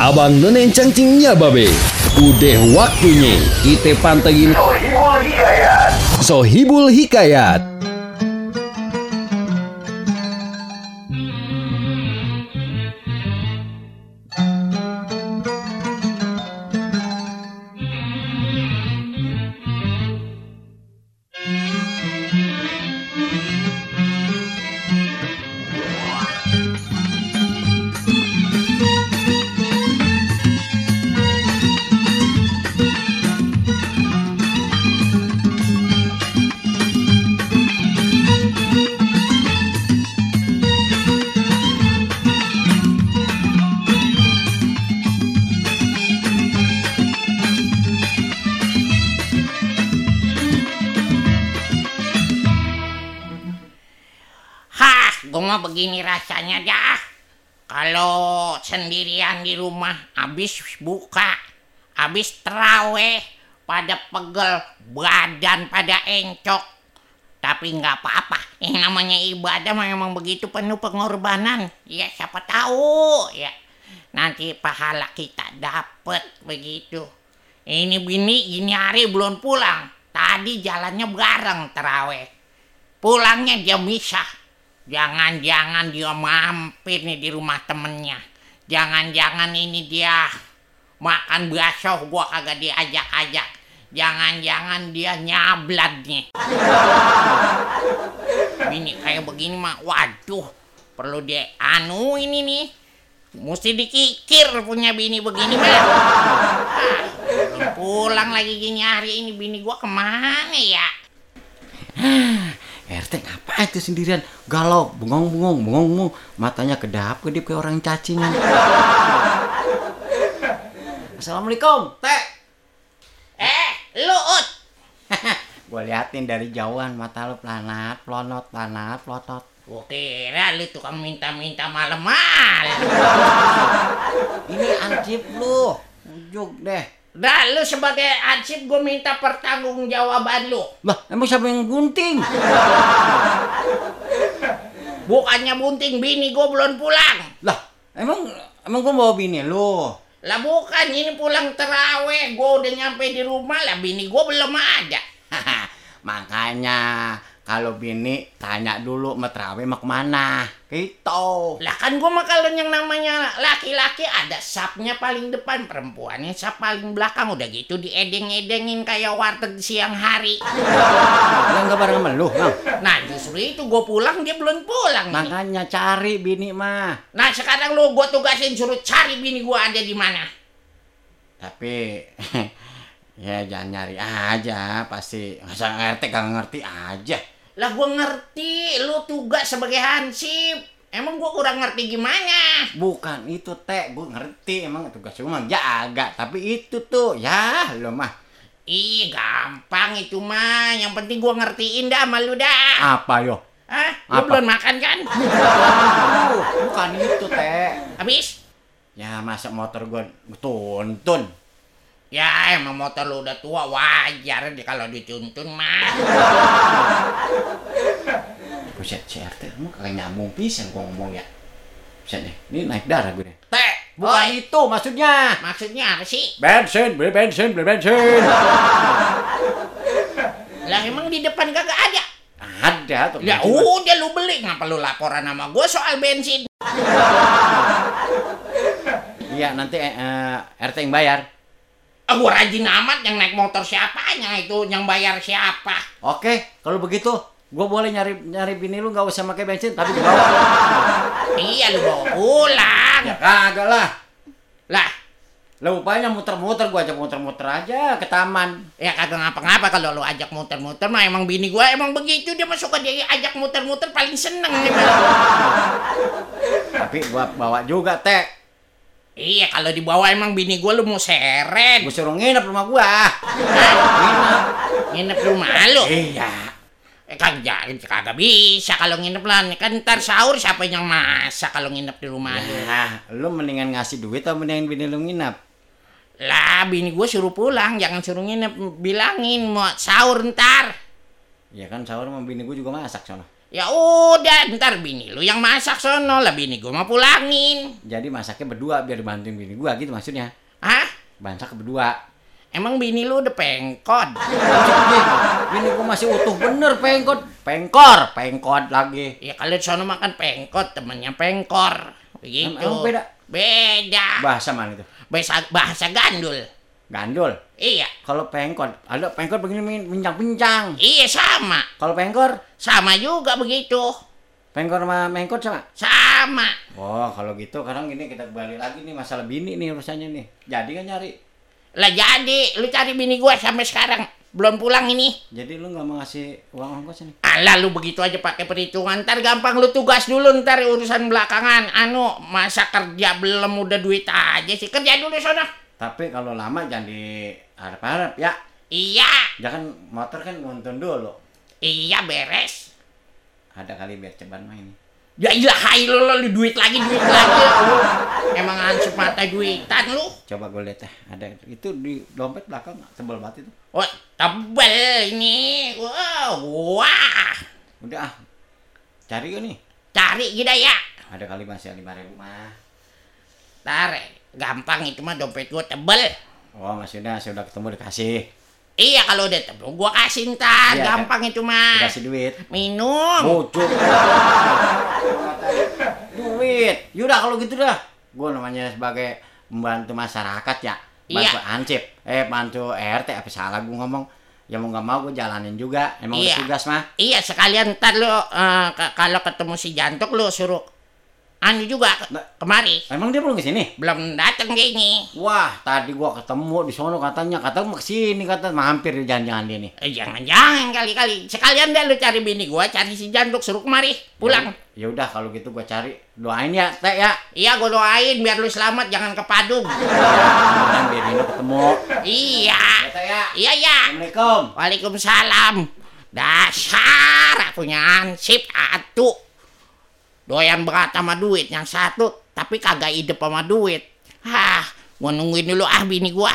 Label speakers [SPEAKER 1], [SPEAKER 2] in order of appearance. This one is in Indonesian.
[SPEAKER 1] Abang Nene cangcingnya babe. Udah waktunya kita pantengin Sohibul Hikayat.
[SPEAKER 2] Hah, gue mah begini rasanya dah. Kalau sendirian di rumah, habis buka, habis teraweh, pada pegel, badan pada encok. Tapi nggak apa-apa, yang namanya ibadah memang begitu penuh pengorbanan. Ya siapa tahu ya. Nanti pahala kita dapet begitu. Ini bini gini hari belum pulang. Tadi jalannya bareng teraweh. Pulangnya dia misah. Jangan-jangan dia mampir nih di rumah temennya. Jangan-jangan ini dia makan bakso gua kagak diajak-ajak. Jangan-jangan dia nyablad nih. Bini kayak begini mah, waduh, perlu dia anu ini nih. Mesti dikikir punya bini begini mah. Ah, pulang lagi gini hari ini bini gua ke mana ya?
[SPEAKER 3] RT ngapain tuh sendirian? Galau, bengong-bengong, bengong-bengong. Matanya kedap-kedip kayak orang cacingan. Assalamualaikum, Teh.
[SPEAKER 2] Eh, lu Ut.
[SPEAKER 3] Gua liatin dari jauhan mata lu planat, plonot, planat, plotot.
[SPEAKER 2] Gua kira lu tukang minta-minta malam-malam.
[SPEAKER 3] Ini ansip lu. Ujuk deh.
[SPEAKER 2] Dah, lu sebagai ansip gue minta pertanggungjawaban lu.
[SPEAKER 3] Lah, emang siapa yang gunting?
[SPEAKER 2] Bukannya bunting bini gue belum pulang.
[SPEAKER 3] Lah, emang emang gua bawa bini lu.
[SPEAKER 2] Lah bukan, ini pulang terawih. Gue udah nyampe di rumah lah, bini gue belum ada.
[SPEAKER 3] Makanya kalau bini tanya dulu mau terawih mau ke mana gitu
[SPEAKER 2] Lah kan gue mah kalau yang namanya laki-laki ada sapnya paling depan, perempuannya sap paling belakang. Udah gitu diedeng-edengin kayak warteg siang hari.
[SPEAKER 3] Yang nggak bareng sama lu bang
[SPEAKER 2] Nah justru itu gue pulang dia belum pulang. nih.
[SPEAKER 3] makanya cari bini mah
[SPEAKER 2] Nah sekarang lu gue tugasin suruh cari bini gue ada di mana.
[SPEAKER 3] tapi ya jangan nyari aja pasti masa RT gak ngerti aja
[SPEAKER 2] Lah gue ngerti, lu tugas sebagai hansip. Emang gue kurang ngerti gimana?
[SPEAKER 3] bukan itu teh gue ngerti emang tugas lu mah jaga tapi itu tuh ya lo mah
[SPEAKER 2] Ih gampang itu mah. Yang penting gue ngertiin dah sama lu dah.
[SPEAKER 3] apa yo
[SPEAKER 2] Hah? Lu belum makan kan?
[SPEAKER 3] Bukan itu teh
[SPEAKER 2] Habis?
[SPEAKER 3] ya masa motor gue tuntun
[SPEAKER 2] Ya emang motor lu udah tua wajar deh kalau dituntun mah.
[SPEAKER 3] Buset, si RT kamu kagak nyambung pisan gua ngomong ya. Buset deh, ini naik darah gue deh.
[SPEAKER 2] Teh,
[SPEAKER 3] Bukan
[SPEAKER 2] Oi,
[SPEAKER 3] itu maksudnya.
[SPEAKER 2] maksudnya apa sih?
[SPEAKER 3] Bensin, beli bensin, beli bensin.
[SPEAKER 2] Lah emang di depan kagak ada.
[SPEAKER 3] Ada tuh.
[SPEAKER 2] Ya udah lu beli ngapa lu laporan sama gue soal bensin?
[SPEAKER 3] Iya, nanti eh, eh, RT yang bayar.
[SPEAKER 2] Ah, gue rajin amat yang naik motor siapanya itu yang bayar siapa?
[SPEAKER 3] Oke, kalau begitu gua boleh nyari nyari bini lu nggak usah pakai bensin tapi dibawa.
[SPEAKER 2] Iya lu bawa pulang.
[SPEAKER 3] ya kagak lah.
[SPEAKER 2] Lah,
[SPEAKER 3] Lah upaya muter-muter gua ajak muter-muter aja ke taman.
[SPEAKER 2] ya kagak ngapa-ngapa kalau lu ajak muter-muter mah emang bini gua emang begitu dia masuk ke dia ajak muter-muter paling seneng dia.
[SPEAKER 3] Tapi gua bawa juga, Teh.
[SPEAKER 2] Iya kalau dibawa emang bini gua lu mau seret.
[SPEAKER 3] Gua suruh nginep rumah gua.
[SPEAKER 2] Hah?
[SPEAKER 3] Nginep.
[SPEAKER 2] Nginep rumah lu.
[SPEAKER 3] Iya.
[SPEAKER 2] Eh kagak, kagak bisa kalau nginep lah. Kan ntar sahur siapa yang masak kalau nginep di rumah lu.
[SPEAKER 3] Ya, lu mendingan ngasih duit atau mendingan bini lu nginep?
[SPEAKER 2] Lah bini gua suruh pulang, jangan suruh nginep. Bilangin mau sahur ntar.
[SPEAKER 3] Ya kan sahur sama bini gue juga masak sono.
[SPEAKER 2] Ya udah, ntar bini lu yang masak sono lah bini gua mau pulangin.
[SPEAKER 3] Jadi masaknya berdua biar dibantuin bini gua gitu maksudnya.
[SPEAKER 2] Hah?
[SPEAKER 3] Masak berdua.
[SPEAKER 2] Emang bini lu udah pengkod?
[SPEAKER 3] Bini gua masih utuh bener pengkot. Pengkor, pengkot lagi.
[SPEAKER 2] Ya kalau sono makan pengkot, temennya pengkor. Begitu.
[SPEAKER 3] Emang beda?
[SPEAKER 2] Beda.
[SPEAKER 3] Bahasa mana itu?
[SPEAKER 2] Bahasa, bahasa gandul.
[SPEAKER 3] Gandul.
[SPEAKER 2] Iya.
[SPEAKER 3] Kalau pengkot, ada pengkot begini min- pincang-pincang.
[SPEAKER 2] Iya sama.
[SPEAKER 3] Kalau pengkor,
[SPEAKER 2] Sama juga begitu.
[SPEAKER 3] pengkor sama mengkot sama.
[SPEAKER 2] Sama.
[SPEAKER 3] Oh, kalau gitu sekarang ini kita kembali lagi nih masalah bini nih urusannya nih. Jadi kan nyari.
[SPEAKER 2] Lah jadi, lu cari bini gua sampai sekarang belum pulang ini.
[SPEAKER 3] Jadi lu nggak mau ngasih uang ongkos nih?
[SPEAKER 2] Alah lu begitu aja pakai perhitungan. Ntar gampang lu tugas dulu ntar urusan belakangan. Anu, masa kerja belum udah duit aja sih. Kerja dulu sono.
[SPEAKER 3] Tapi kalau lama jangan di harap-harap ya.
[SPEAKER 2] Iya.
[SPEAKER 3] Jangan motor kan nonton dulu.
[SPEAKER 2] Iya beres.
[SPEAKER 3] Ada kali biar ceban main.
[SPEAKER 2] Ya ilah hai lu, lu, lu duit lagi, duit lagi. Lu. Emang ansip mata duitan lu.
[SPEAKER 3] Coba gue lihat ya. Ada itu di dompet belakang tebal banget itu.
[SPEAKER 2] Wah, tebel ini. Wah, wah.
[SPEAKER 3] Udah ah. Cari gue nih.
[SPEAKER 2] Cari gila ya.
[SPEAKER 3] Ada kali masih lima ribu mah.
[SPEAKER 2] Ntar, gampang itu mah dompet gua tebel.
[SPEAKER 3] Oh masih udah, sudah ketemu dikasih.
[SPEAKER 2] Iya kalau udah tebel gua kasih ntar,
[SPEAKER 3] Iya,
[SPEAKER 2] gampang itu mah.
[SPEAKER 3] Dikasih duit.
[SPEAKER 2] Minum.
[SPEAKER 3] Mucuk. duit. Yaudah kalau gitu dah. Gue namanya sebagai membantu masyarakat ya. Bantu
[SPEAKER 2] Iya.
[SPEAKER 3] ansip. Eh bantu RT apa salah gue ngomong. Ya mau nggak mau gue jalanin juga. Emang udah
[SPEAKER 2] Iya.
[SPEAKER 3] tugas mah.
[SPEAKER 2] Iya sekalian ntar lu ke- kalau ketemu si jantuk lu suruh anu juga ke-
[SPEAKER 3] Nah.
[SPEAKER 2] kemari.
[SPEAKER 3] Emang dia belum ke sini?
[SPEAKER 2] Belum datang kayaknya.
[SPEAKER 3] Wah, tadi gua ketemu di sono katanya, kata mau ke sini kata mampir di jangan-jangan dia nih.
[SPEAKER 2] Eh, jangan-jangan kali-kali. Sekalian deh lu cari bini gua, cari si jantuk suruh kemari, pulang.
[SPEAKER 3] Ya udah kalau gitu gua cari. Doain ya, Teh ya.
[SPEAKER 2] Iya gua doain biar lu selamat jangan ke Padung.
[SPEAKER 3] Mudah-mudahan biar ini ketemu.
[SPEAKER 2] iya.
[SPEAKER 3] Ya, Teh ya.
[SPEAKER 2] Iya ya.
[SPEAKER 3] Assalamualaikum.
[SPEAKER 2] Waalaikumsalam. Dasar punya ansip atu. Doyan berat sama duit yang satu, tapi kagak hidup sama duit. Hah, gua nungguin dulu ah bini gua.